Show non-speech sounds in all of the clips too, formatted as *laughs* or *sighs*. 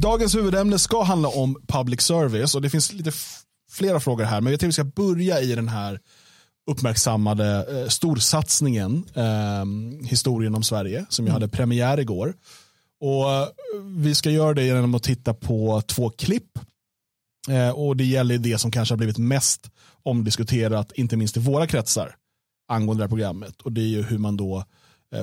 Dagens huvudämne ska handla om public service och det finns lite flera frågor här men jag tänkte vi ska börja i den här uppmärksammade eh, storsatsningen eh, Historien om Sverige som jag mm. hade premiär igår. Och eh, Vi ska göra det genom att titta på två klipp. Eh, och Det gäller det som kanske har blivit mest omdiskuterat, inte minst i våra kretsar, angående det här programmet. Och Det är ju hur man då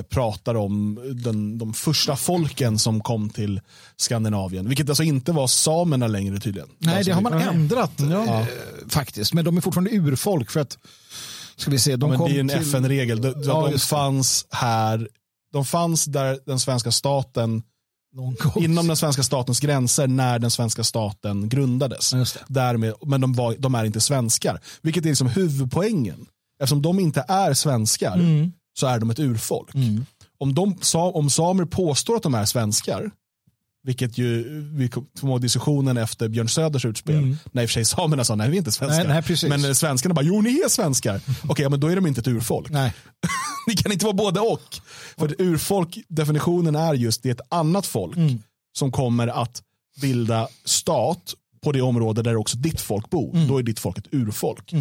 pratar om den, de första folken som kom till Skandinavien. Vilket alltså inte var samerna längre tydligen. Nej, alltså, det har man ändrat ja. eh, faktiskt. Men de är fortfarande urfolk. för att Ska vi se, de ja, kom det är en till... FN-regel. De, ja, de fanns här. De fanns där den svenska staten inom den svenska statens gränser när den svenska staten grundades. Därmed, men de, var, de, är inte svenskar. Vilket är liksom huvudpoängen. Eftersom de inte är svenskar mm så är de ett urfolk. Mm. Om, de, om samer påstår att de är svenskar, vilket ju vi ihåg diskussionen efter Björn Söders utspel, mm. när i och för sig samerna sa nej vi är inte svenskar. Nej, nej, men svenskarna bara jo ni är svenskar. *laughs* Okej, okay, men då är de inte ett urfolk. Nej. *laughs* ni kan inte vara både och. För urfolk, definitionen är just det är ett annat folk mm. som kommer att bilda stat på det område där också ditt folk bor. Mm. Då är ditt folk ett urfolk.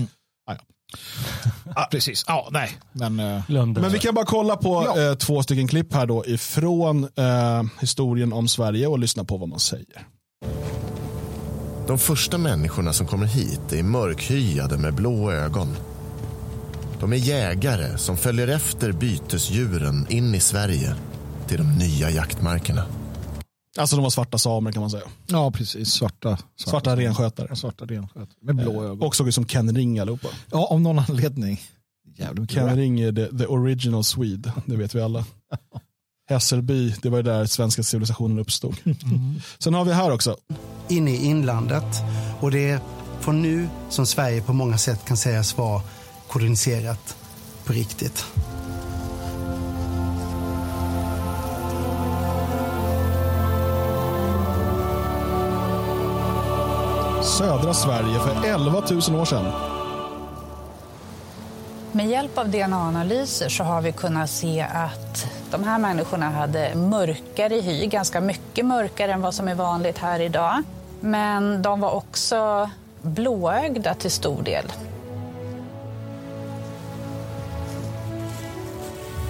Ah. Ja, precis. Ja, nej. Men, uh, men vi kan bara kolla på ja. uh, två stycken klipp här då ifrån uh, historien om Sverige och lyssna på vad man säger. De första människorna som kommer hit är mörkhyade med blå ögon. De är jägare som följer efter bytesdjuren in i Sverige till de nya jaktmarkerna. Alltså de var svarta samer kan man säga. Ja, precis. Svarta, svarta, svarta renskötare. Svarta renskötare. Med blå eh, ögon. Och såg ut som Ken Ring allihopa. Ja, av någon anledning. Ken Ring är the, the, original Swede, det vet vi alla. *laughs* Hässelby, det var där svenska civilisationen uppstod. *laughs* Mm. Sen har vi här också. Inne i inlandet. Och det är från nu som Sverige på många sätt kan sägas vara koloniserat på riktigt. Södra Sverige för 11 000 år sedan. Med hjälp av DNA-analyser så har vi kunnat se att de här människorna hade mörkare hy, ganska mycket mörkare än vad som är vanligt här idag. Men de var också blåögda till stor del.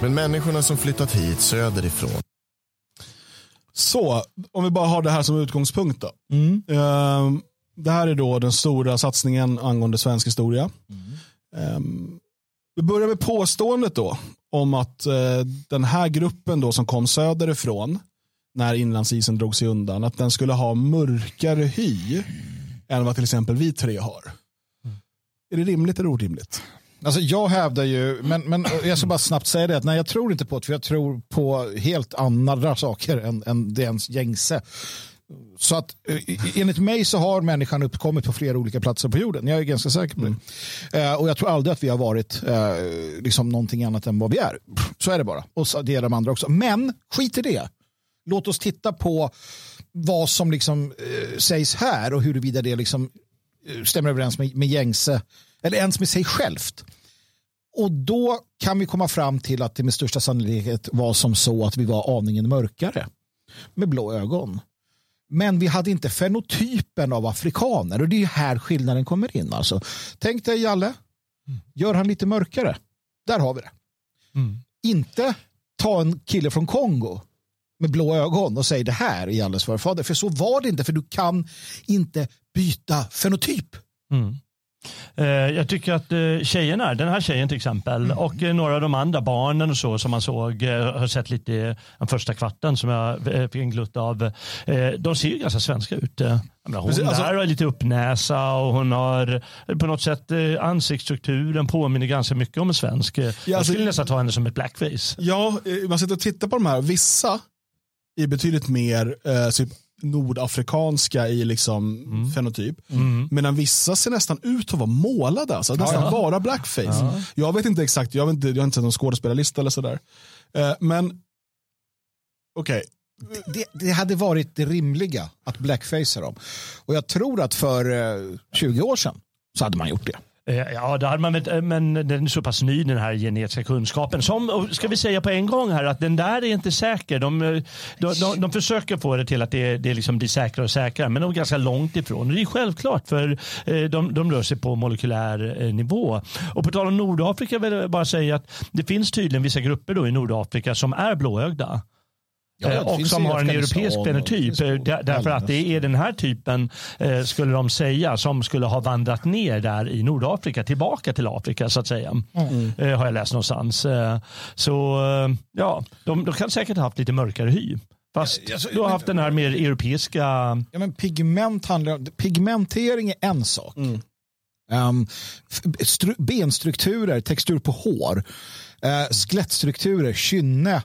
Men människorna som flyttat hit söderifrån. Så, om vi bara har det här som utgångspunkt då. Mm. Uh, det här är då den stora satsningen angående svensk historia. Mm. Um, vi börjar med påståendet då om att uh, den här gruppen då som kom söderifrån när inlandsisen drog sig undan, att den skulle ha mörkare hy mm. än vad till exempel vi tre har. Mm. Är det rimligt eller orimligt? Alltså jag hävdar ju, men, men jag ska bara snabbt säga det, att nej jag tror inte på det, för jag tror på helt andra saker än, än det ens gängse. Så att eh, enligt mig så har människan uppkommit på flera olika platser på jorden. Jag är ganska säker på det. Mm. Eh, och jag tror aldrig att vi har varit eh, liksom någonting annat än vad vi är. Så är det bara. Och det är de andra också. Men skit i det. Låt oss titta på vad som liksom eh, sägs här och huruvida det liksom stämmer överens med, med gängse eller ens med sig självt. Och då kan vi komma fram till att det med största sannolikhet var som så att vi var aningen mörkare med blå ögon. Men vi hade inte fenotypen av afrikaner och det är här skillnaden kommer in. Alltså. Tänk dig Jalle, gör han lite mörkare. Där har vi det. Mm. Inte ta en kille från Kongo med blå ögon och säg det här är Jalles förfader. För så var det inte, för du kan inte byta fenotyp. Mm. Eh, jag tycker att eh, tjejerna, den här tjejen till exempel mm. och eh, några av de andra barnen och så som man såg, har sett lite i den första kvarten som jag fick en glutt av. De ser ju ganska svenska ut. hon alltså, har lite uppnäsa och hon har på något sätt ansiktsstrukturen påminner ganska mycket om en svensk. Ja, alltså, jag skulle nästan ta henne som ett blackface. Ja, man sitter och tittar på de här. Vissa är betydligt mer eh, typ nordafrikanska i liksom mm. fenotyp. Mm. Medan vissa ser nästan ut att vara målade, alltså, nästan ja. bara blackface. Ja. Jag vet inte exakt, jag, vet inte, jag har inte sett någon skådespelarlista eller sådär. Uh, men okej. Okay. Det, det, hade varit det rimliga att blackfacea dem. Och jag tror att för uh, eh, 20 år sedan så hade man gjort det. Eh, ja, det hade man väl, eh, men den är så pass ny den här genetiska kunskapen. Som, ska vi säga på en gång här att den där är inte säker. De, eh, de, de, de försöker få det till att det, det liksom blir säkrare och säkrare men de är ganska långt ifrån. Och det är självklart för de, de rör sig på molekylär nivå. Och på tal om Nordafrika vill jag bara säga att det finns tydligen vissa grupper då i Nordafrika som är blåögda. Ja, Eh, och som har en europeisk fenotyp. Eh, där, därför att det är den här typen, eh, skulle de säga, som skulle ha vandrat ner där i Nordafrika, tillbaka till Afrika så att säga. Mm. har jag läst någonstans. så ja, de, de kan säkert ha haft lite mörkare hy. Fast ja, alltså, du har haft den här mer europeiska... Ja, men pigment handlar, pigmentering är en sak. Mm. Um, benstrukturer, textur på hår, uh, skelettstrukturer, kynne,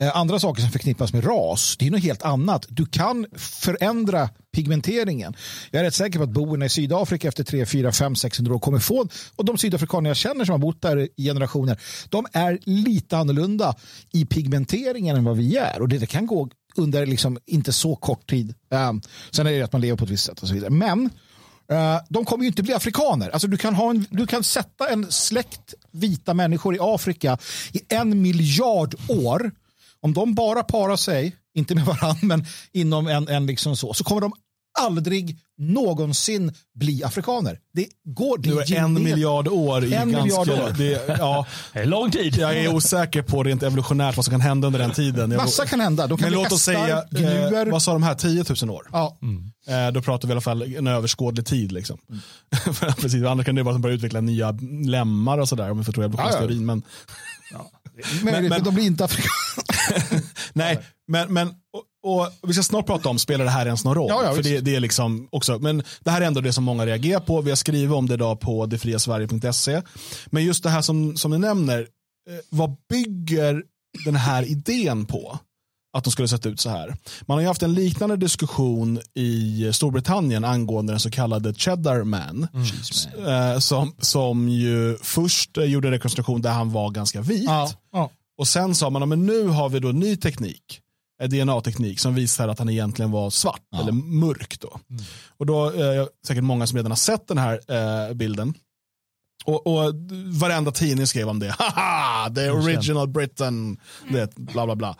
Eh, andra saker som förknippas med ras, det är något helt annat. Du kan förändra pigmenteringen. Jag är rätt säker på att boerna i Sydafrika efter 3, 4, 5, 600 år kommer få, och de sydafrikaner jag känner som har bott där i generationer, de är lite annorlunda i pigmenteringen än vad vi är. Och det, det kan gå under liksom inte så kort tid. Um, sen är det att man lever på ett visst sätt och så vidare. Men uh, de kommer ju inte bli afrikaner. Alltså du, kan ha en, du kan sätta en släkt vita människor i Afrika i en miljard år om de bara parar sig, inte med varandra, men inom en, en liksom så, så kommer de aldrig någonsin bli afrikaner. Det går det är en miljard år. I en ganska, miljard år. Det, ja, *laughs* det är lång tid. Jag är osäker på rent evolutionärt vad som kan hända under den tiden. Massa kan hända. De kan men låt oss säga, eh, vad sa de här, 10 000 år? Ja. Mm. Eh, då pratar vi i alla fall en överskådlig tid. Liksom. Mm. *laughs* Precis, andra kan det vara som börjar utveckla nya lemmar och sådär om vi får tro evolutionsteorin. Ja, ja. Men, ja. Men, men, de blir inte afrikaner. *laughs* Nej, men, men och, och, vi ska snart prata om, spelar det här ens någon roll? Ja, ja, För det, det, är liksom också, men det här är ändå det som många reagerar på. Vi har skrivit om det idag på detfriasverige.se. Men just det här som, som du nämner, eh, vad bygger den här idén på? Att de skulle sett ut så här. Man har ju haft en liknande diskussion i Storbritannien angående den så kallade Cheddar Man. Mm. Eh, som, som ju först gjorde en rekonstruktion där han var ganska vit. Ja, ja. Och sen sa man, men nu har vi då ny teknik. Eh, DNA-teknik som visar att han egentligen var svart ja. eller mörk. Då. Mm. Och då är eh, säkert många som redan har sett den här eh, bilden. Och, och varenda tidning skrev om det. *laughs* Haha, the original Britain. Det, bla bla bla.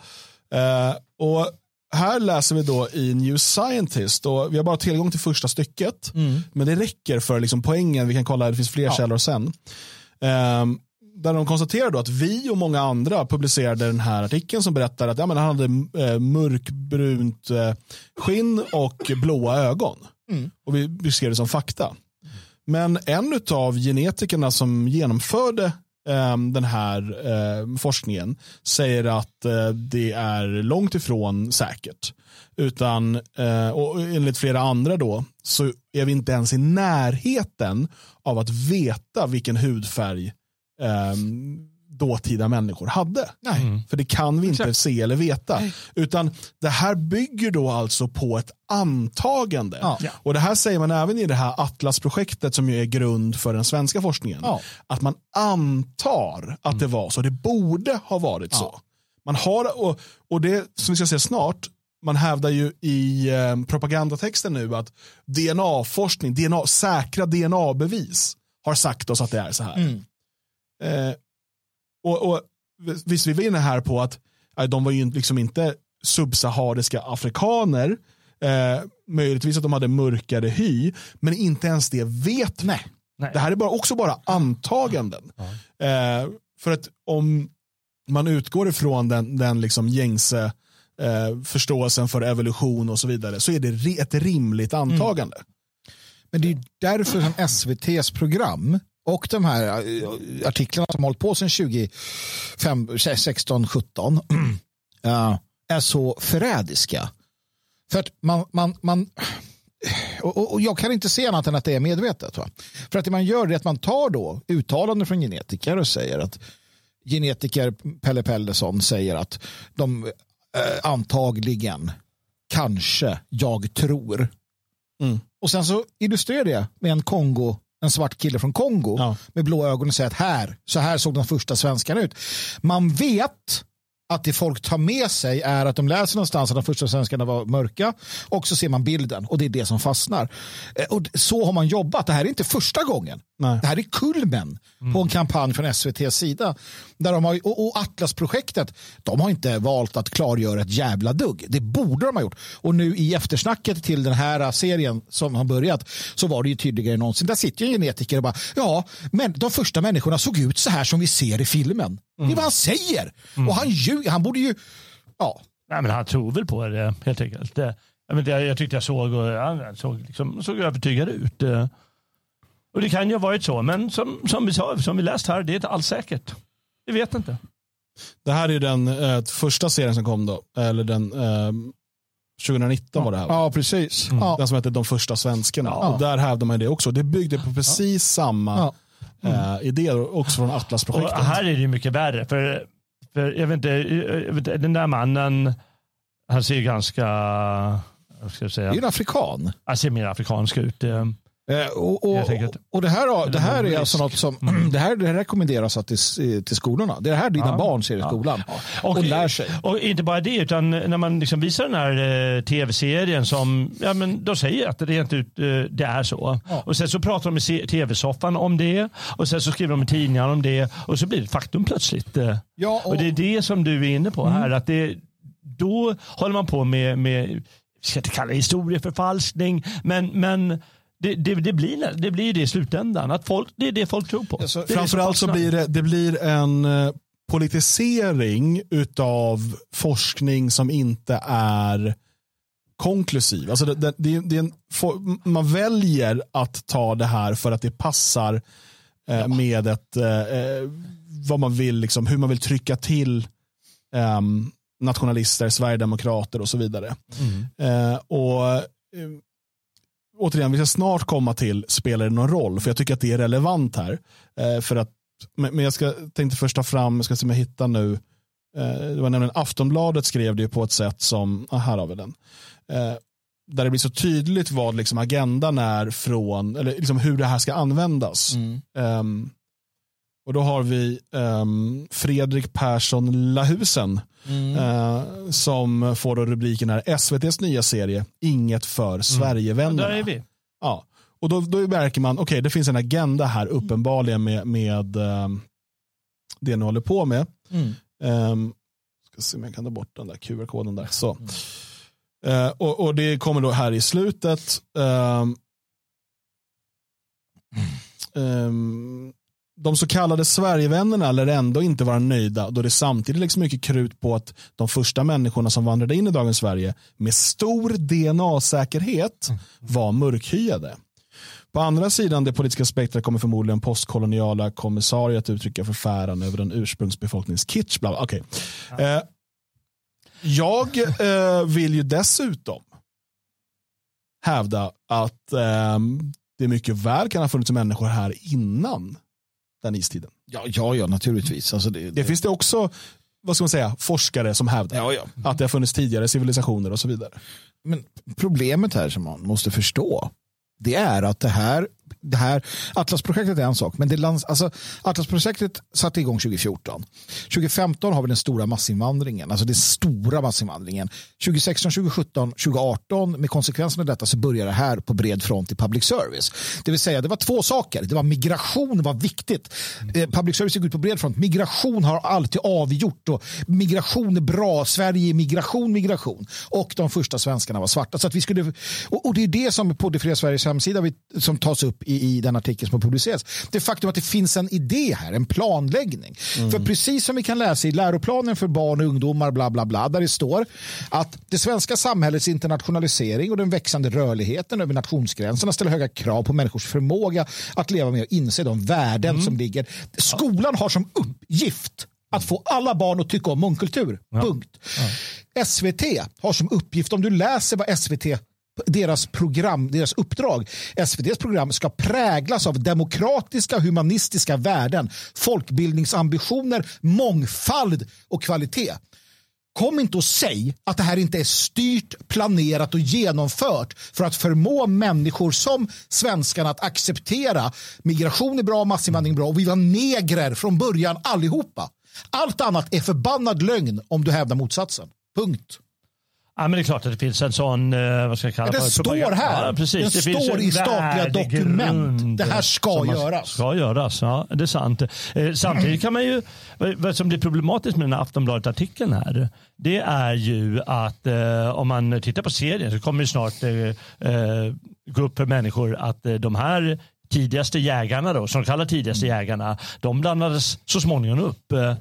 Eh, och här läser vi då i New Scientist och vi har bara tillgång till första stycket. Mm. Men det räcker för liksom poängen. Vi kan kolla, det finns fler ja. källor sen. Um, där de konstaterar då att vi och många andra publicerade den här artikeln som berättar att ja, men han hade eh, mörkbrunt eh, skinn och blåa ögon. Mm. Och vi beskrev det som fakta. Men en av genetikerna som genomförde eh, Ehm, den här ehm, forskningen säger att eh, det är långt ifrån säkert. Utan, eh, och enligt flera andra då, så är vi inte ens i närheten av att veta vilken hudfärg ehm, dåtida människor hade. Nej. Mm. För det kan vi inte Exakt. se eller veta. Nej. Utan det här bygger då alltså på ett antagande. Ja. Och det här säger man även i det här Atlas-projektet som ju är grund för den svenska forskningen. Ja. Att man antar att mm. det var så. Det borde ha varit ja. så. Man har, och, och det som vi ska se snart, man hävdar ju i eh, propagandatexten nu att DNA-forskning, DNA, säkra DNA-bevis har sagt oss att det är så här. Mm. Eh, och, och Visst, vi var inne här på att eh, de var ju liksom inte subsahariska afrikaner. Eh, möjligtvis att de hade mörkare hy, men inte ens det vet. Nej. Det här är bara, också bara antaganden. Ja. Eh, för att om man utgår ifrån den, den liksom gängse eh, förståelsen för evolution och så vidare så är det ett rimligt antagande. Mm. Men det är därför som SVTs program och de här eh, artiklarna som hållit på sedan 2016, 17 *clears throat* är så förrädiska. För att man, man, man *sighs* och, och, jag kan inte se annat än att det är medvetet. Va? För att det man gör är att man tar då uttalanden från genetiker och säger att genetiker Pelle Pellesson säger att de eh, antagligen, kanske, jag tror. Mm. Och sen så illustrerar det med en Kongo en svart kille från Kongo ja. med blå ögon och säger att här, så här såg de första svenskarna ut. Man vet att det folk tar med sig är att de läser någonstans att de första svenskarna var mörka och så ser man bilden och det är det som fastnar. Eh, och så har man jobbat. Det här är inte första gången Nej. Det här är kulmen på en kampanj från SVTs sida. Där de har, och, och Atlasprojektet, de har inte valt att klargöra ett jävla dugg. Det borde de ha gjort. Och nu i eftersnacket till den här serien som har börjat så var det ju tydligare än någonsin. Där sitter ju en genetiker och bara, ja, men de första människorna såg ut så här som vi ser i filmen. Det är vad han säger. Och han, ljug, han borde ju, ja, Nej, men han tror väl på det helt enkelt. Det, jag, jag, tyckte jag såg och han såg, liksom, såg övertygad ut. Och det kan ju ha varit så, men som, som vi sa, som vi läst här, det är inte alls säkert. Vi vet inte. Det här är den eh, första serien som kom då. Eller den eh, 2019 var det här. va? ja precis. Ja. Den som hette De första svenskarna. Ja. Och där hävdade man det också. Det byggde på precis samma Ja. eh, idéer också från Och Atlasprojektet. här är det ju mycket värre. För, för jag vet inte, jag vet inte, den där mannen, han ser ju ganska, ska jag Det är säga, ju en afrikan. han ser mer afrikansk ut. Eh. Eh, och, och, och det här, det här är alltså något som *clears throat* det här, det här rekommenderas att till, till skolorna. Det är det här dina Ja. barn ser i skolan. Och, Och lär sig. Och inte bara det, utan när man liksom visar den här eh, tv-serien som, ja men de säger att det rent ut eh, det är så. Och sen så pratar de i tv-soffan om det och sen så skriver de i tidningarna om det och så blir det ett faktum plötsligt. eh. Ja, och, det är det som du är inne på här, att det, då håller man på med, med jag ska inte kalla det historieförfalskning, men, men det, det, det, blir, det blir det i slutändan. Att folk, det är det folk tror på. Alltså, Framförallt så blir det, det blir en eh, politisering utav forskning som inte är konklusiv. Alltså det, det, det, är- det är en, man väljer att ta det här för att det passar eh, med ett, eh, eh, vad man vill, liksom, hur man vill trycka till ehm, nationalister, sverigedemokrater och så vidare. Eh, och eh, återigen, vi ska snart komma till spelar det någon roll? För jag tycker att det är relevant här. Eh, för att, men men jag ska, tänkte först ta fram, jag ska se om jag hittar nu, eh, det var nämligen Aftonbladet skrev det på ett sätt som, ah, här har vi den. Eh, där det blir så tydligt vad liksom agendan är från, eller liksom hur det här ska användas. Ehm, och då har vi ehm, Fredrik Persson Lahusen eh, som får då rubriken här SVTs nya serie Inget för Sverigevännerna. Där är vi. Ja. Och då, då märker man, okej det finns en agenda här uppenbarligen med, med ehm, det ni håller på med. Mm. Ehm, ska se om jag kan ta bort den där QR-koden där. Så. Eh, och, och det kommer då här i slutet. Ehm, ehm, de så kallade Sverigevännerna lär ändå inte vara nöjda då det samtidigt läggs mycket krut på att de första människorna som vandrade in i dagens Sverige med stor DNA-säkerhet var mörkhyade. På andra sidan det politiska spektrat kommer förmodligen postkoloniala kommissarier att uttrycka förfäran över den ursprungsbefolkningens kitsch. Bla. Okej. Eh, jag eh, vill ju dessutom hävda att eh, det mycket väl kan ha funnits människor här innan den istiden. Ja, ja, ja naturligtvis. Alltså det, Det finns det också vad ska man säga, forskare som hävdar ja, ja. att det har funnits tidigare civilisationer och så vidare. Men problemet här som man måste förstå det är att det här, det här Atlasprojektet är en sak, men det lands, alltså, Atlasprojektet satte igång 2014. 2015 har vi den stora massinvandringen, alltså den stora massinvandringen. 2016, 2017, 2018 med konsekvenserna av detta så börjar det här på bred front i public service. Det vill säga det var två saker, det var migration var viktigt. Eh, public service gick ut på bred front, migration har alltid avgjort och migration är bra, Sverige är migration, migration. Och de första svenskarna var svarta. Så att vi skulle, och, och det är det som på Det fria Sveriges hemsida vi, som tas upp i, i den artikel som har publicerats. Det faktum att det finns en idé här, en planläggning. För precis som vi kan läsa i läroplanen för barn och ungdomar, bla bla bla, där det står att det svenska samhällets internationalisering och den växande rörligheten över nationsgränserna ställer höga krav på människors förmåga att leva med och inse de värden som ligger. Skolan har som uppgift att få alla barn att tycka om mångkultur. Punkt. SVT har som uppgift, om du läser vad SVT deras program, deras uppdrag. SVTs program ska präglas av demokratiska humanistiska värden, folkbildningsambitioner, mångfald och kvalitet. Kom inte och säg att det här inte är styrt, planerat och genomfört för att förmå människor som svenskarna att acceptera migration är bra, massinvandring är bra och vi var negrer från början allihopa. Allt annat är förbannad lögn om du hävdar motsatsen. Punkt. Ja, men det är klart att det finns en sån, eh, vad ska jag kalla Det för, står här. Ja, precis. Det finns står i statliga dokument. Det här ska göras. Ska göras, ja det är sant. Eh, samtidigt kan man ju, vad som blir problematiskt med den här Aftonbladet-artikeln här, det är ju att eh, om man tittar på serien så kommer det snart eh, gå upp för människor att de här tidigaste jägarna då, som de kallar tidigaste jägarna, de blandades så småningom upp. Eh,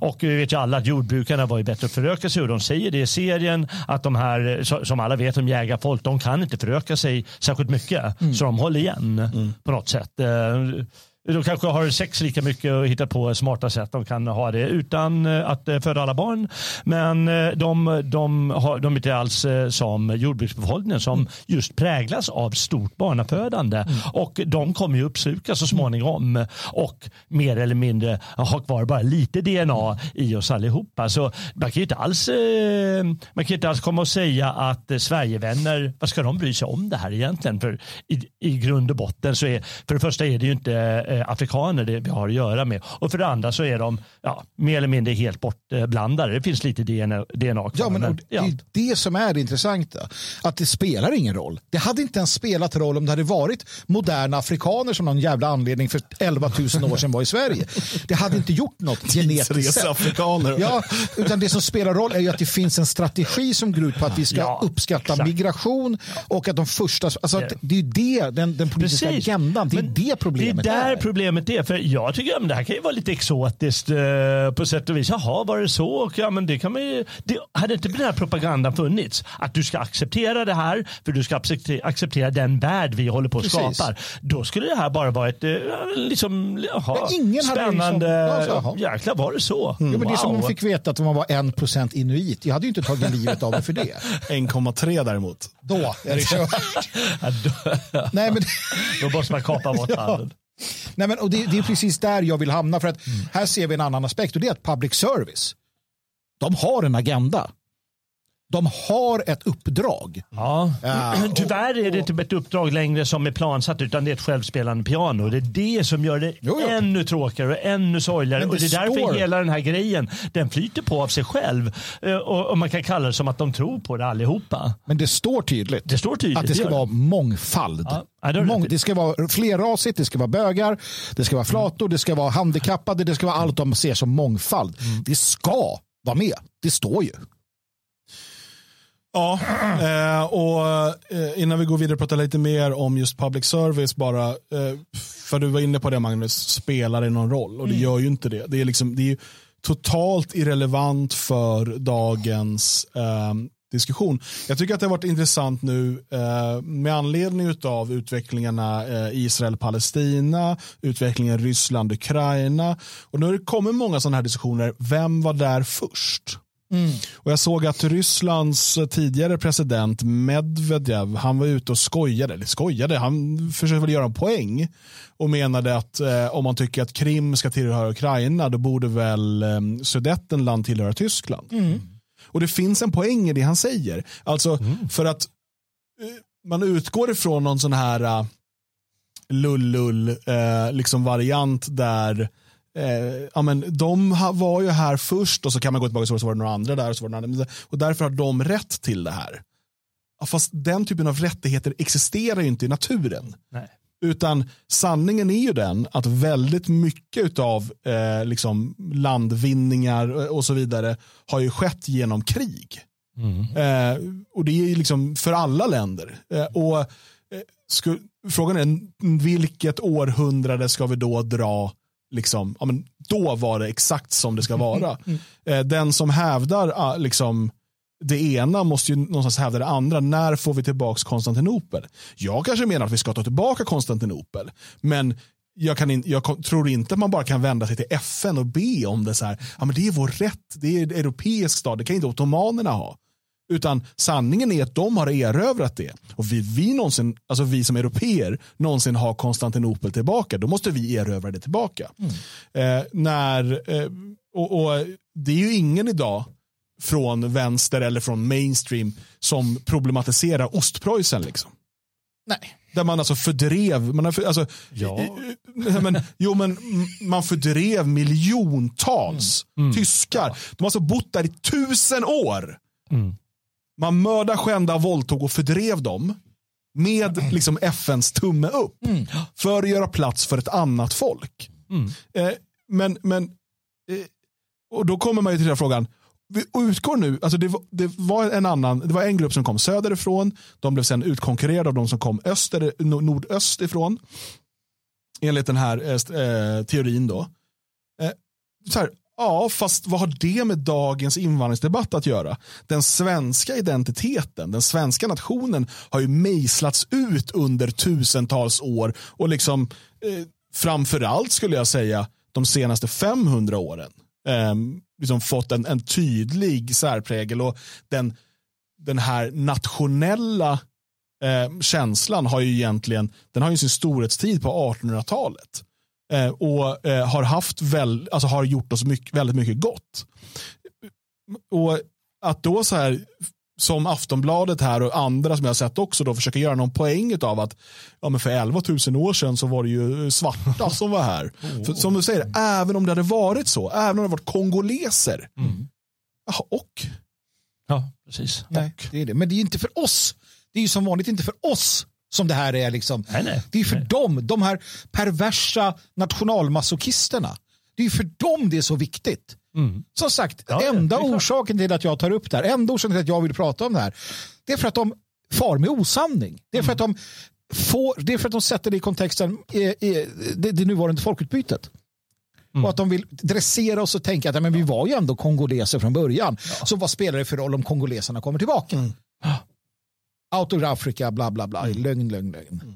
Och vi vet ju alla att jordbrukarna var ju bättre att föröka sig och de säger det i serien att de här, eh, som alla vet om jägarfolk, de kan inte föröka sig särskilt mycket. Så de håller igen på något sätt. De kanske har sex lika mycket och hittar på smarta sätt de kan ha det utan eh, att eh, föda alla barn. Men eh, de, de, har, de är inte alls som jordbruksbefolkningen som just präglas av stort barnafödande. Och de kommer ju uppslukas så småningom och mer eller mindre ha kvar bara lite DNA i oss allihopa. Så man kan ju inte alls, man kan inte alls komma och säga att Sverigevänner, vad ska de bry sig om det här egentligen? För i, i grund och botten så är, för det första är det ju inte afrikaner det vi har att göra med. Och för det andra så är de ja, mer eller mindre helt bortblandade. Det finns lite DNA, DNA kvar. Ja, men det ja. är det som är det intressanta. Att det spelar ingen roll. Det hade inte ens spelat roll om det hade varit moderna afrikaner som någon jävla anledning för 11 000 år sedan var i Sverige. Det hade inte gjort något genetiskt sett. Tidsreseafrikaner. Ja, utan det som spelar roll är ju att det finns en strategi som går ut på att vi ska Ja, uppskatta exakt. migration och att de första, alltså att det är ju det, den, den politiska Precis. agendan, det är Men det problemet Det är där är. Problemet är. För jag tycker att det här kan ju vara lite exotiskt eh, på sätt och vis. Jaha, var det så? Och, ja, men det kan man ju, det, hade inte den här propagandan funnits, att du ska acceptera det här, för du ska acceptera, den värld vi håller på att Precis. skapa. Då skulle det här bara vara ett eh, liksom, jaha, Ja, ingen hade spännande, liksom- ja, jäklar var det så? Jo, men det är som om Wow. man fick veta att man var 1% inuit. Jag hade ju inte tagit livet av mig för det. *laughs* 1,3 däremot. Då är det kört. *laughs* Ja, Nej, men, *laughs* då måste man kapa bort handen nej, men, och det, det är precis där jag vill hamna. För att här ser vi en annan aspekt och det är att public service, de har en agenda. De har ett uppdrag. Ja. Ja, *clears throat* och- Tyvärr är det inte ett uppdrag längre som är plansatt utan det är ett självspelande piano. Det är det som gör det Jo, jo. ännu tråkigare och ännu sorgligare. Och det det är därför står- hela den här grejen den flyter på av sig själv. Eh, Och, och man kan kalla det som att de tror på det allihopa. Men det står tydligt Det står tydligt. att det ska gör vara mångfald. Ja, ja, det har du Mång, det ska vara flerrasigt, det ska vara bögar, det ska vara flator, det ska vara handikappade, det ska vara allt de ser som mångfald. Mm. Det ska vara med. Det står ju. Ja, eh, och eh, innan vi går vidare och pratar lite mer om just public service bara, eh, för du var inne på det Magnus, spelar det någon roll? Och det gör ju inte det. Det är, liksom, det är totalt irrelevant för dagens eh, diskussion. Jag tycker att det har varit intressant nu eh, med anledning av utvecklingarna eh, Israel-Palestina, utvecklingen Ryssland-Ukraina. Och nu har det kommit många sådana här diskussioner. Vem var där först? Och jag såg att Rysslands tidigare president Medvedev, han var ute och skojade, eller skojade, han försökte väl göra en poäng. Och menade att eh, om man tycker att Krim ska tillhöra Ukraina då borde väl eh, Sudetenland tillhöra Tyskland. Och det finns en poäng i det han säger. Alltså för att eh, man utgår ifrån någon sån här uh, lullull eh, liksom variant där Eh, ja, men de var ju här först och så kan man gå tillbaka och så var det några andra där och så var det några andra. Och därför har de rätt till det här. Ja, fast den typen av rättigheter existerar ju inte i naturen. Nej. Utan sanningen är ju den att väldigt mycket av eh, liksom landvinningar och så vidare har ju skett genom krig. Eh, och det är ju liksom för alla länder. Eh, och eh, sku, Frågan är vilket århundrade ska vi då dra Liksom, ja, men då var det exakt som det ska vara. Eh, den som hävdar ah, liksom, det ena måste ju någonstans hävda det andra. När får vi tillbaka Konstantinopel? Jag kanske menar att vi ska ta tillbaka Konstantinopel. Men jag, kan in, jag tror inte att man bara kan vända sig till FN och be om det. så här. Ja, men det är vår rätt, det är en europeisk stad, det kan inte ottomanerna ha. Utan sanningen är att de har erövrat det. Och vi, vi, någonsin, alltså vi som europeer någonsin har Konstantinopel tillbaka, då måste vi erövra det tillbaka. Eh, när, eh, och, och Det är ju ingen idag från vänster eller från mainstream som problematiserar Ostpreussen. Liksom. Nej. Där man alltså fördrev, man för, alltså, Ja. men, jo, men man fördrev miljontals tyskar. De har alltså bott där i tusen år. Man mördade, skända, våldtog och fördrev dem med liksom FNs tumme upp för att göra plats för ett annat folk. Eh, men, men eh, och då kommer man ju till den frågan, vi utgår nu, alltså det, var, det var en annan, det var en grupp som kom söderifrån, de blev sen utkonkurrerade av de som kom öster, nord- nordöst ifrån. Enligt den här eh, eh, teorin då. Eh, så här, ja, fast vad har det med dagens invandringsdebatt att göra? Den svenska identiteten, den svenska nationen har ju mejslats ut under tusentals år och liksom eh, framförallt skulle jag säga de senaste 500 åren eh, liksom fått en, en tydlig särprägel och den, den här nationella eh, känslan har ju egentligen den har ju sin storhetstid på 1800-talet eh, och eh, har haft väl, alltså har gjort oss mycket, väldigt mycket gott. Och att då så här som Aftonbladet här och andra som jag har sett också då försöker göra någon poäng av att ja, men för 11 000 år sedan så var det ju svarta *laughs* som var här. För, som du säger, även om det hade varit så, även om det varit kongoleser. Jaha, och? Ja, precis. Nej, det är det. Men det är inte för oss. Det är ju som vanligt inte för oss som det här är. Liksom. Nej, nej. Det är för Nej. dem, de här perversa nationalmasochisterna. Det är för dem det är så viktigt. Som sagt, Ja, ja, enda orsaken till att jag tar upp det här, enda orsaken till att jag vill prata om det här, det är för att de far med osanning. Det är för att de, får, det är för att de sätter det i kontexten, eh, eh, det, det nuvarande folkutbytet. Och att de vill dressera oss och tänka att ja, men vi var ju ändå kongoleser från början. Så vad spelar det för roll om kongoleserna kommer tillbaka? Out of Africa, bla bla bla. Lögn, lögn, lögn.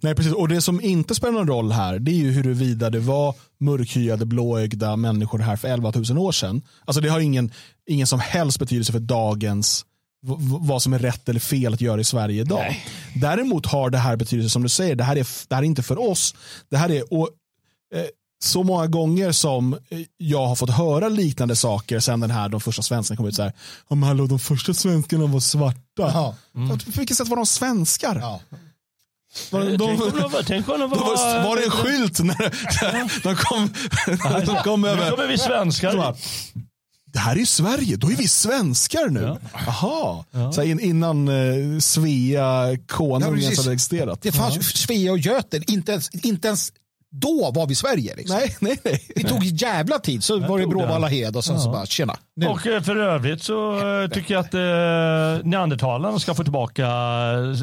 Nej, precis. Och det som inte spelar någon roll här, det är ju huruvida det var mörkhyade, blåögda människor här för 11 000 år sedan. Alltså det har ingen, ingen som helst betydelse för dagens vad som är rätt eller fel att göra i Sverige idag. Däremot har det här betydelse som du säger, det här är, det här är inte för oss. Det här är, och, eh, så många gånger som eh, jag har fått höra liknande saker sen den här, de första svenskarna kom ut så här, ja men hallå de första svenskarna var svarta. Ja. På vilket sätt var de svenskar? Ja. Var de, Tänk om de de var, var det en skylt när *laughs* de kom, de kom Nu över? kommer vi svenskar. Så bara, Det här är ju Sverige, då är vi svenskar nu. Jaha, så här in, innan eh, Svea Ja, konung precis. ens hade existerat. Det fanns ju Svea och Göten, inte ens, inte ens då var vi Sverige. Liksom. Nej, nej, nej. Det tog jävla tid, så var det. Bråvalla hed och sen så bara tjena. Nu. Och eh, för övrigt så eh, tycker jag att eh, neandertalarna ska få tillbaka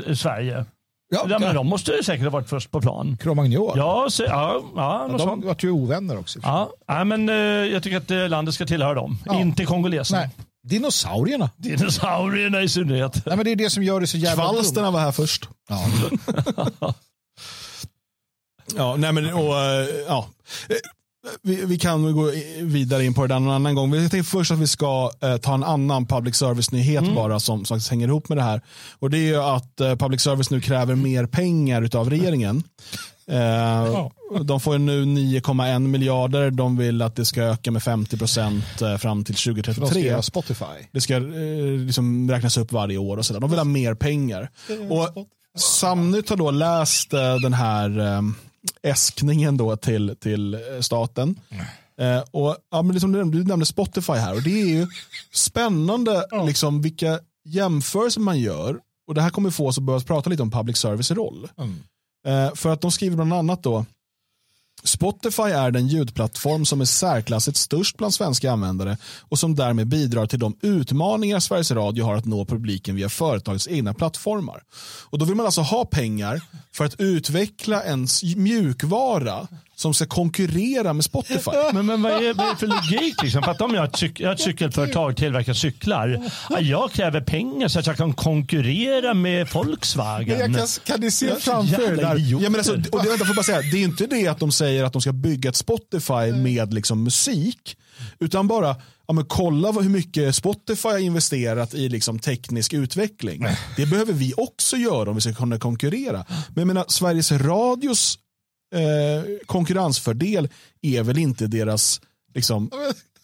eh, Sverige. ja, Ja, men de måste ju säkert ha varit först på plan. Cro-Magnon. Ja, så, ja, ja, något de sånt. var ju ovänner också. Ja, nej, men eh, jag tycker att eh, landet ska tillhöra dem, Ja. inte kongoleserna. Nej. Dinosaurierna. Dinosaurierna i synnerhet. Nej, men det är det som gör det så jävla. Kvalsterna var här först. Ja. *laughs* Ja, nej men och, eh, ja. Vi, vi kan gå vidare in på det där någon annan gång. Jag tänkte först att vi ska eh, ta en annan public service-nyhet bara som, faktiskt hänger ihop med det här. Och det är ju att eh, public service nu kräver mer pengar av regeringen. Eh, De får nu 9,1 miljarder. De vill att det ska öka med 50 procent eh, fram till För de ska 2033. göra Spotify. Det ska eh, liksom räknas upp varje år och sådär. De vill ha mer pengar. Och Samnytt har då läst den här äskningen då till, till eh, staten. Eh, och, ja, men liksom, du nämnde- du nämnde Spotify här och det är ju spännande liksom, vilka jämförelser man gör. Och Det här kommer få oss att börja prata lite om public service roll. Eh, för att de skriver bland annat då Spotify är den ljudplattform som är särklassigt störst bland svenska användare och som därmed bidrar till de utmaningar Sveriges Radio har att nå publiken via företagets egna plattformar. Och Då vill man alltså ha pengar för att utveckla en mjukvara som ska konkurrera med Spotify. Men, men vad, är, vad är det för logik? Liksom? För att om jag har ett, cyk, jag har ett cykelföretag tillverkar cyklar, ja, jag kräver pengar så att jag kan konkurrera med Volkswagen. kan ni se Jävla idioter. Ja, men alltså, och det, jag får bara säga, det är inte det att de säger att de ska bygga ett Spotify med liksom musik. Utan bara, ja, men kolla vad, hur mycket Spotify har investerat i liksom teknisk utveckling. Det behöver vi också göra om vi ska kunna konkurrera. Men jag menar, Sveriges Radios eh, konkurrensfördel är väl inte deras liksom,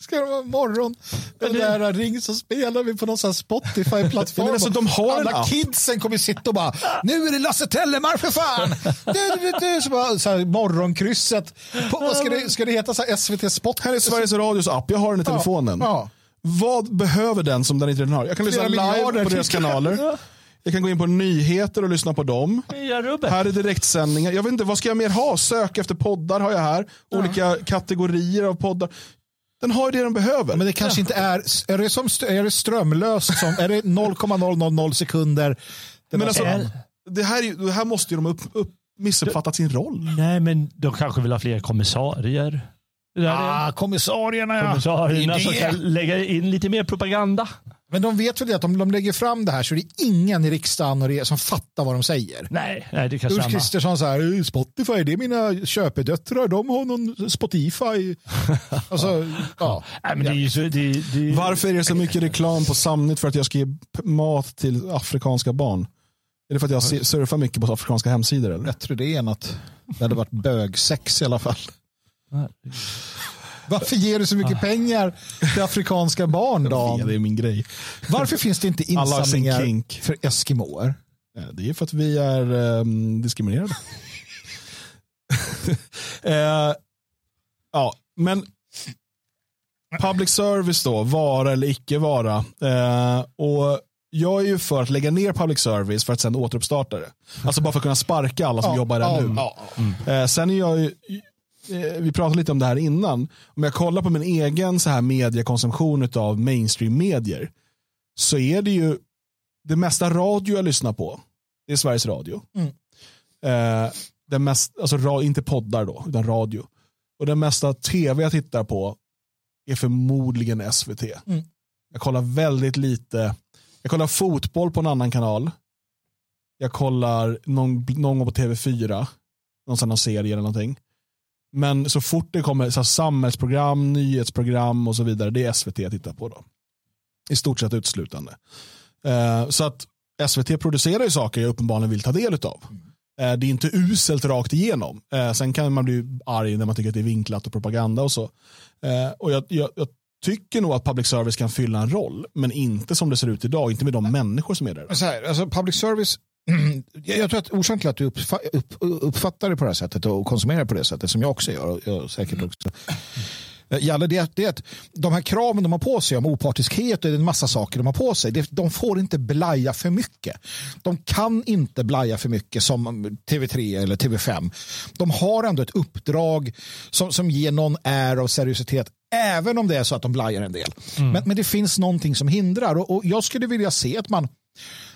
Ska det vara morgon? Den där ring så spelar vi på någon Spotify-plattform. Alltså, de har Alla app. kidsen kommer sitta och bara, nu är det Lasse Tellemar för fan! Du, du, du. Så bara, så här, morgonkrysset. På, vad ska, det, ska det heta så här, SVT Spot? här är Sveriges Radios app, jag har den i telefonen. Ja. Vad behöver den som den inte redan har? Jag kan lyssna live på deras kanaler. Jag kan gå in på nyheter och lyssna på dem. Ja. Här är direktsändningar. Jag vet inte, vad ska jag mer ha? Sök efter poddar har jag här. Olika kategorier av poddar. Den har ju det den behöver. Men det kanske inte är, är det, som, är det strömlöst som, är det 0,000 sekunder? Men alltså, det, här, det här måste ju de upp, upp, missuppfattat sin roll. Nej, men de kanske vill ha fler kommissarier. Det ah, kommissarierna ja. kommissarierna som kan lägga in lite mer propaganda. Men de vet väl det att om de lägger fram det här så är det ingen i riksdagen och det som fattar vad de säger. Nej, nej det kan Ulf stämma. Kristersson så här, Spotify, det är mina köpedöttrar, de har någon Spotify. *laughs* alltså, ja. Nej, men det är så, det, det, Varför är det så mycket reklam på Samnytt för att jag ska ge mat till afrikanska barn? Är det för att jag surfar mycket på afrikanska hemsidor? Eller? Bättre det än att det hade varit bögsex i alla fall. Varför ger du så mycket pengar till afrikanska barn, Dan? det är min grej. Varför finns det inte *laughs* insamlingar kink. för Eskimoer? Ja, Det är för att vi är um, diskriminerade. *laughs* eh, ja, men public service då, vara eller icke vara. Eh, och jag är ju för att lägga ner public service för att sen återuppstarta det. Alltså bara för att kunna sparka alla som Ja, jobbar där ja, nu. ja. Eh, sen är jag ju, vi pratade lite om det här innan. Om jag kollar på min egen så här mediekonsumtion av mainstream-medier så är det ju det mesta radio jag lyssnar på. Det är Sveriges Radio. Mm. Eh, det mest, alltså, inte poddar då, utan radio. Och det mesta tv jag tittar på är förmodligen SVT. Mm. Jag kollar väldigt lite. Jag kollar fotboll på en annan kanal. Jag kollar någon, någon gång på TV4. Någon sån här serie eller någonting. Men så fort det kommer så samhällsprogram, nyhetsprogram och så vidare, det är SVT jag tittar på då. I stort sett uteslutande. Eh, så att SVT producerar ju saker jag uppenbarligen vill ta del av. Eh, det är inte uselt rakt igenom. Eh, sen kan man bli arg när man tycker att det är vinklat och propaganda och så. Eh, och jag, jag, jag tycker nog att public service kan fylla en roll, men inte som det ser ut idag, inte med de människor som är där. Så här, alltså public service, jag jag tror att orsaken till att du uppfa- upp, uppfattar det på det här sättet och konsumerar på det sättet som jag också gör, och jag säkert också. Eh, Jalle, det, är- det är att de här kraven de har på sig om opartiskhet och en massa saker de har på sig, det, de får inte blaja för mycket. De kan inte blaja för mycket som TV3 eller TV5. De har ändå ett uppdrag som, som ger någon är av seriositet även om det är så att de blajar en del. Men, men det finns någonting som hindrar och, och jag skulle vilja se att man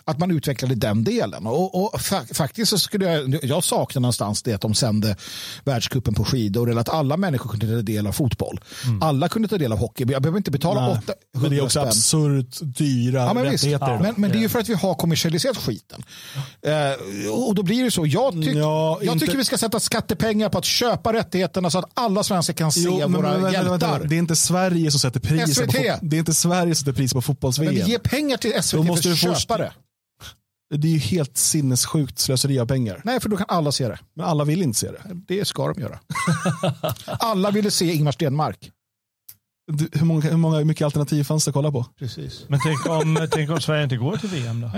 att man utvecklade den delen. Och, och fa- faktiskt så skulle jag, jag saknar någonstans det att de sände världskuppen på skidor eller att alla människor kunde ta del av fotboll. Alla kunde ta del av hockey. Jag behöver inte betala Nej, 800 men det är också spänn. absurt dyra Ja, men, rättigheter. men, men det är ju för att vi har kommersialiserat skiten. Eh, och då blir det så. Jag, tyck, Ja, jag inte- tycker vi ska sätta skattepengar på att köpa rättigheterna så att alla svenskar kan se Jo, men- våra men vänta, hjältar. vänta, Det är inte Sverige som sätter priset på, det är inte Sverige som sätter pris på men fotbolls-VM. vi ger pengar till SVT för att köpa det. Det är ju helt sinnessjukt slöseri av pengar. Nej, för då kan alla se det. Men alla vill inte se det. Det ska de göra. *laughs* alla ville se Ingmar Stenmark. Du, Hur många, hur många hur mycket alternativ fanns det att kolla på? Precis. Men tänk om, tänk om Sverige inte går till VM då?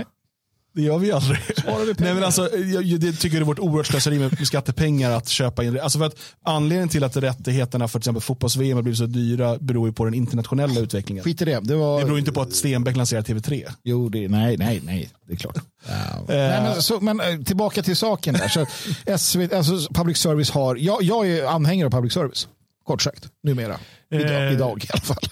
Det gör vi aldrig. *laughs* Nej, men alltså, jag, jag tycker det är vårt oerhört slöseri med, med skattepengar att köpa in. Alltså för att anledningen till att rättigheterna för till exempel fotbolls-VM har blivit så dyra beror ju på den internationella utvecklingen. Skit i det. Det, var... Det beror inte på att Stenbeck lanserar TV3. Jo, det, nej, nej, nej, det är klart. *laughs* Eh, Nej, men, så, men eh, tillbaka till saken där. Så, *laughs* SVT, alltså, public service har, jag, jag är anhängare av public service. Kort sagt, numera. Idag, Eh, idag i alla fall.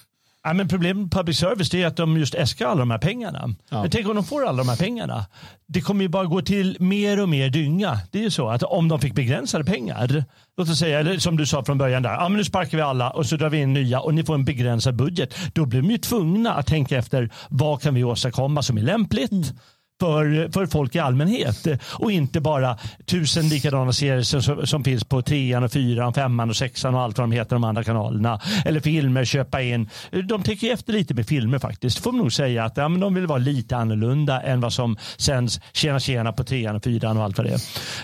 Ja, men problemet med public service är att de just äskar alla de här pengarna. Men tänk om de får alla de här pengarna. Det kommer ju bara gå till mer och mer dynga. Det är ju så att om de fick begränsade pengar, låt oss säga, eller som du sa från början där, ja, men nu sparkar vi alla och så drar vi in nya och ni får en begränsad budget. Då blir de ju tvungna att tänka efter vad kan vi åstadkomma som är lämpligt. För, för folk i allmänhet och inte bara tusen likadana serier som, som finns på trean och fyran, femman och sexan och allt vad de heter de andra kanalerna. Eller filmer, köpa in. De tänker efter lite med filmer faktiskt. Får man nog säga att ja, men de vill vara lite annorlunda än vad som sänds tjena tjena på trean och fyran och allt vad det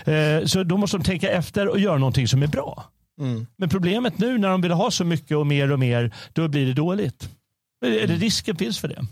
är. Eh, Så då måste de tänka efter och göra någonting som är bra. Men problemet nu när de vill ha så mycket och mer och mer, då blir det dåligt. Det risken finns för det?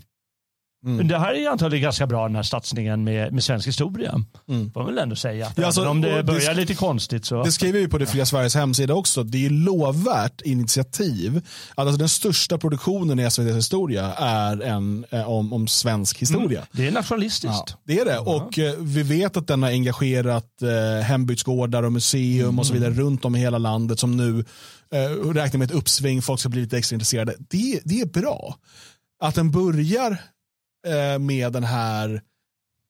Men det här är antagligen ganska bra den här satsningen med, med svensk historia. Mm. Får man väl ändå säga. Ja, alltså, om det börjar det- lite konstigt så. Det skriver vi på det fria Sveriges hemsida också. Det är lovvärt initiativ. Att alltså den största produktionen i SVTs historia är en eh, om, om svensk historia. Det är nationalistiskt. Ja, det är det. Och eh, vi vet att den har engagerat eh, hembygdsgårdar och museum och så vidare runt om i hela landet som nu eh, räknar med ett uppsving. Folk ska bli lite extra intresserade. Det, det är bra. Att den börjar eh, med den här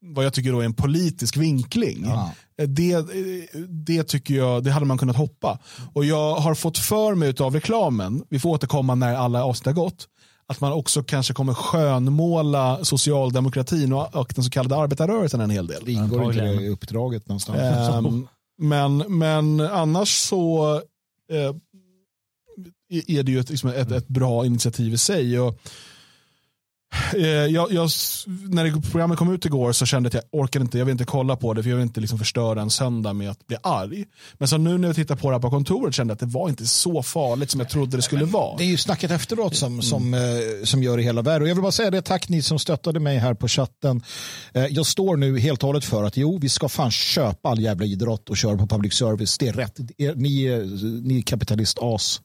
vad jag tycker då är en politisk vinkling. Ja. Eh, Det, eh, det tycker jag, det hade man kunnat hoppa. Och jag har fått för mig av reklamen, vi får återkomma när alla avsnitt har gått, att man också kanske kommer skönmåla socialdemokratin och, och den så kallade arbetarrörelsen en hel del. Det ingår inte i uppdraget någonstans. Ehm, *laughs* men, men annars så eh, är det ju ett, liksom ett, ett bra initiativ i sig. Och, jag, jag, när programmet kom ut igår så kände jag att jag orkade inte, jag vill inte kolla på det för jag vill inte liksom förstöra en söndag med att bli arg. Men så nu när jag tittar på det här på kontoret kände jag att det var inte så farligt som jag trodde det skulle vara. Det är ju snacket efteråt som, som, eh, som gör det hela värre. Och jag vill bara säga det, tack ni som stöttade mig här på chatten. Eh, jag står nu helt och hållet för att jo, vi ska fan köpa all jävla idrott och köra på public service. Det är rätt. Ni, ni är kapitalistas.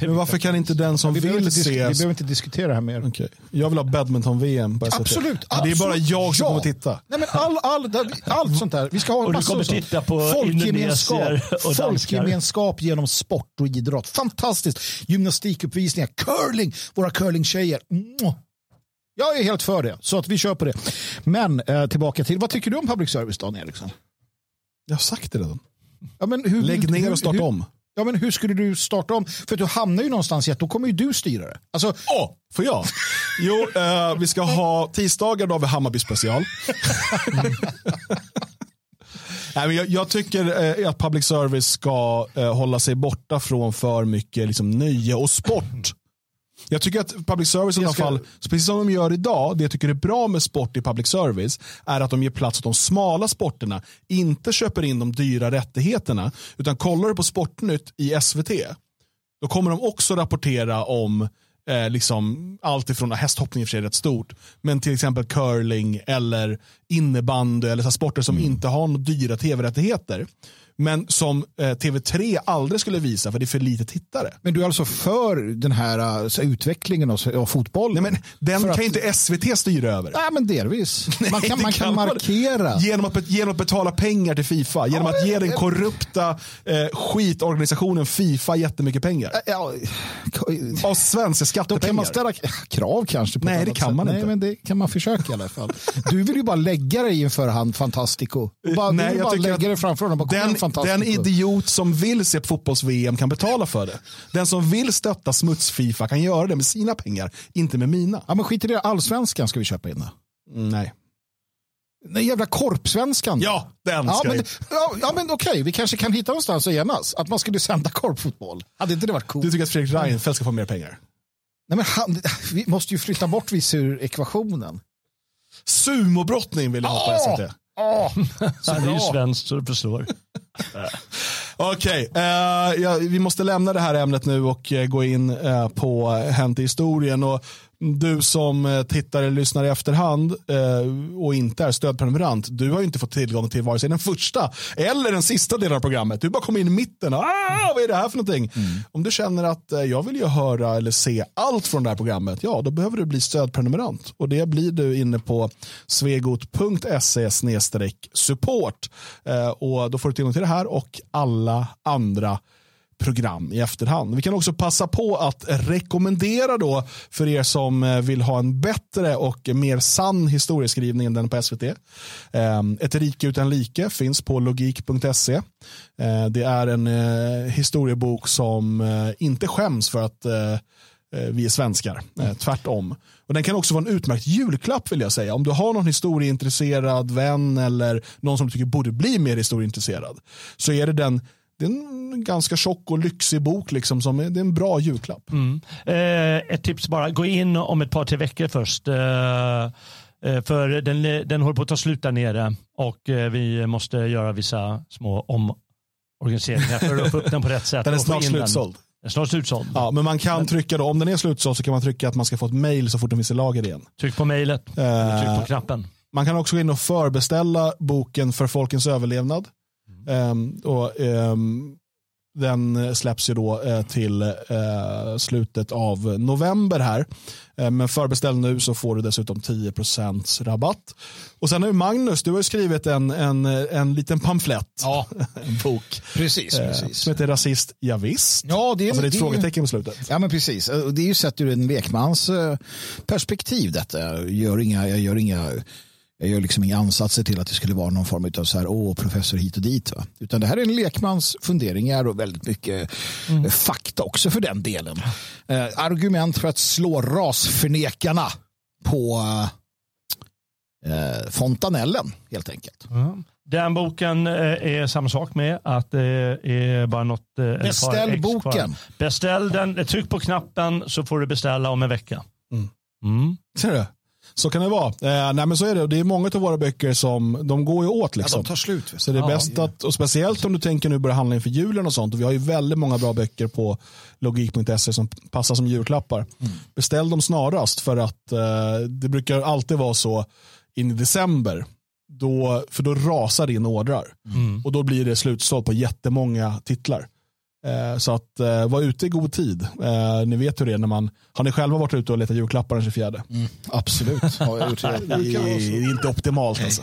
Men varför kan inte den som Vi behöver, vill inte disk- vi se... behöver inte diskutera det här mer. Okej. Jag vill ha badminton-VM på SVT. Absolut, Men Det är bara absolut. jag som Ja. kommer titta. Nej, men all, all, allt sånt där. Vi ska ha Och du massor kommer titta på folkgemenskap, indonesier och danskar. folkgemenskap genom sport och idrott. Fantastiskt. Gymnastikuppvisningar, curling, våra curlingtjejer. Jag är helt för det, så att vi kör på det. Men eh, tillbaka till, vad tycker du om public service Dan Eriksson? Jag har sagt det redan. Ja, men hur, Lägg ner och starta hur, om. Ja, men hur skulle du starta om? För du hamnar ju någonstans i att då kommer ju du styra det. Alltså, Åh, får jag? Jo, eh, vi ska ha tisdagar då har vi Hammarby special. *laughs* Nej, men jag, jag tycker eh, att public service ska eh, hålla sig borta från för mycket liksom, nöje och sport. Jag tycker att public service i alla ska- fall, precis som de gör idag, det jag tycker är bra med sport i public service är att de ger plats åt de smala sporterna, inte köper in de dyra rättigheterna, utan kollar du på Sportnytt i SVT, då kommer de också rapportera om eh, liksom allt ifrån hästhoppning i och för sig är rätt stort, men till exempel curling eller innebandy eller så sporter som inte har några dyra tv-rättigheter. Men som eh, TV3 aldrig skulle visa för det är för lite tittare. men du är alltså för den här uh, utvecklingen av, av fotbollen? Nej, men den För kan att- inte SVT styra över. Nej, men delvis. *laughs* Man kan, man kan man- markera. Genom att, genom att betala pengar till Fifa. Genom Ja, att ge den korrupta eh, skitorganisationen Fifa jättemycket pengar. Ja, Av svenska då skattepengar. kan man ställa krav kanske. På Nej, det kan sätt. man Nej, inte. men det kan man försöka i alla fall. Du vill ju bara lägga dig inför han Fantastico. Bara, Nej, jag bara tycker lägga dig framför honom. Bara, Den, den idiot som vill se fotbolls-VM kan betala för det. Den som vill stötta smuts-Fifa kan göra det med sina pengar, inte med mina. Ja, men skit i det. Allsvenskan ska vi köpa in. Mm, nej. Den jävla korpsvenskan. Ja, den Ja men, ja, ja, men okej, vi kanske kan hitta någonstans att enas. Att man skulle sända korpfotboll. Hade inte det varit coolt? Du tycker att Fredrik Reinfeldt ska få mer pengar? Nej, men han, vi måste ju flytta bort vissa ur ekvationen. Sumobrottning vill jag ha på Åh! SVT. *laughs* Ja, det är ju svenskt så du förstår. *laughs* Okej, eh, ja, vi måste lämna det här ämnet nu och eh, gå in eh, på Hänt i historien. Och du som eh, tittar eller lyssnar i efterhand eh, och inte är stödprenumerant, du har ju inte fått tillgång till vare sig den första eller den sista delen av programmet. Du bara kommer in i mitten. Ah, vad är det här för någonting? Om du känner att eh, jag vill ju höra eller se allt från det här programmet, ja då behöver du bli stödprenumerant. Och det blir du inne på svegot.se support. Och då får du tillgång till det här och alla andra program i efterhand. Vi kan också passa på att rekommendera då för er som eh, vill ha en bättre och mer sann historieskrivning än den på SVT. Eh, Ett rike utan like finns på logik.se. Eh, Det är en eh, historiebok som eh, inte skäms för att vi är svenskar. Eh, tvärtom. Och den kan också vara en utmärkt julklapp vill jag säga. Om du har någon historieintresserad vän eller någon som du tycker borde bli mer historieintresserad så är det den det är en ganska tjock och lyxig bok liksom som är, det är en bra julklapp. Eh, ett tips bara, gå in om ett par tre veckor först. Eh, eh, för den, den håller på att ta slut där nere och eh, vi måste göra vissa små omorganiseringar för att få upp den på rätt sätt. Den är snart slutsåld. Den är snart slutsåld. Ja, men man kan trycka då, om den är slutsåld så kan man trycka att man ska få ett mail så fort den finns i lager igen. Tryck på mejlet. Eh, Tryck på knappen. Man kan också gå in och förbeställa boken för folkens överlevnad. Ehm, och, ehm, den släpps ju då eh, till eh, slutet av november här. Eh, men förbeställ nu så får du dessutom 10% rabatt. Och sen har ju Magnus, du har ju skrivit en, en, en liten pamflett, Ja, *laughs* en bok, precis. eh, precis. som heter Rasist, ja, visst. Ja, det är, Alltså det är ett det frågetecken på slutet. Ja, men precis. Det är ju sett ur en lekmans eh, perspektiv detta. Jag gör inga, jag gör inga, jag gör liksom inga ansatser till att det skulle vara någon form av så här, åh, professor hit och dit. Va? Utan det här är en lekmans funderingar och väldigt mycket eh, fakta också för den delen. Eh, argument för att slå rasförnekarna på eh, fontanellen helt enkelt. Den boken eh, är samma sak med att det är bara något eh, Beställ kvar. boken. Beställ den, tryck på knappen så får du beställa om en vecka. Mm. Ser du? Så kan det vara. Eh, nej, men så är det. Det är många av våra böcker som de går ju åt. Ja, Liksom. de tar slut. vet Så det är Ja, bäst att, och speciellt om du tänker nu börja handla inför julen och sånt. Och vi har ju väldigt många bra böcker på logik.se som passar som julklappar. Beställ dem snarast för att eh, det brukar alltid vara så in i december. Då, för då rasar det in ordrar. Och då blir det slutsålt på jättemånga titlar. Eh, så att eh, var ute i god tid. Eh, ni vet hur det är när man, har ni själva varit ute och letat julklappar den 24? Absolut. *laughs* Har jag gjort det. Är inte optimalt alltså.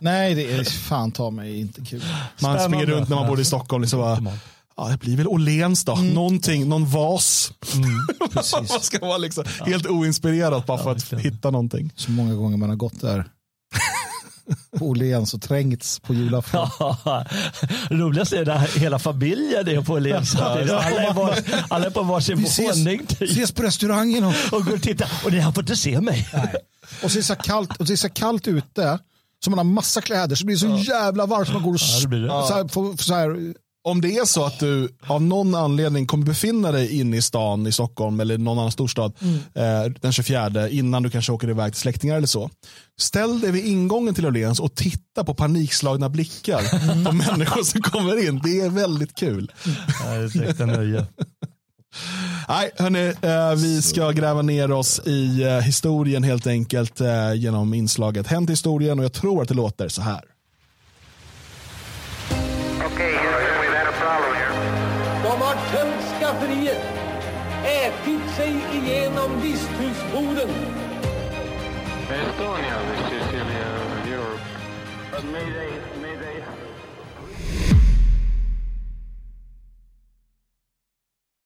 Nej, det är fan ta mig inte kul. Man springer runt när man bor i Stockholm. Liksom bara, ja, det blir väl Åhléns då. Någonting, någon vas. *laughs* man ska vara liksom helt oinspirerad bara för att hitta någonting. Så många gånger man har gått där Åhléns och trängts på julafton. *laughs* Roligast är när hela familjen är på Åhléns. Alla, alla är på varsin våning typ. ses på restaurangen och, och går och tittar. Och ni har fått inte se mig. och så är det så kallt, och det är så kallt ute. Så man har massa kläder så blir det så jävla varmt så man går och Ja, så här, får, så här, Om det är så att du av någon anledning kommer befinna dig inne i stan i Stockholm eller någon annan storstad eh, den 24 innan du kanske åker iväg till släktingar eller så. Ställ dig vid ingången till Åhléns och titta på panikslagna blickar på människor som kommer in. Det är väldigt kul. Ja, nöje. *laughs* Nej, hörni, eh, vi ska gräva ner oss i eh, historien helt enkelt eh, genom inslaget Hänt historien och jag tror att det låter så här.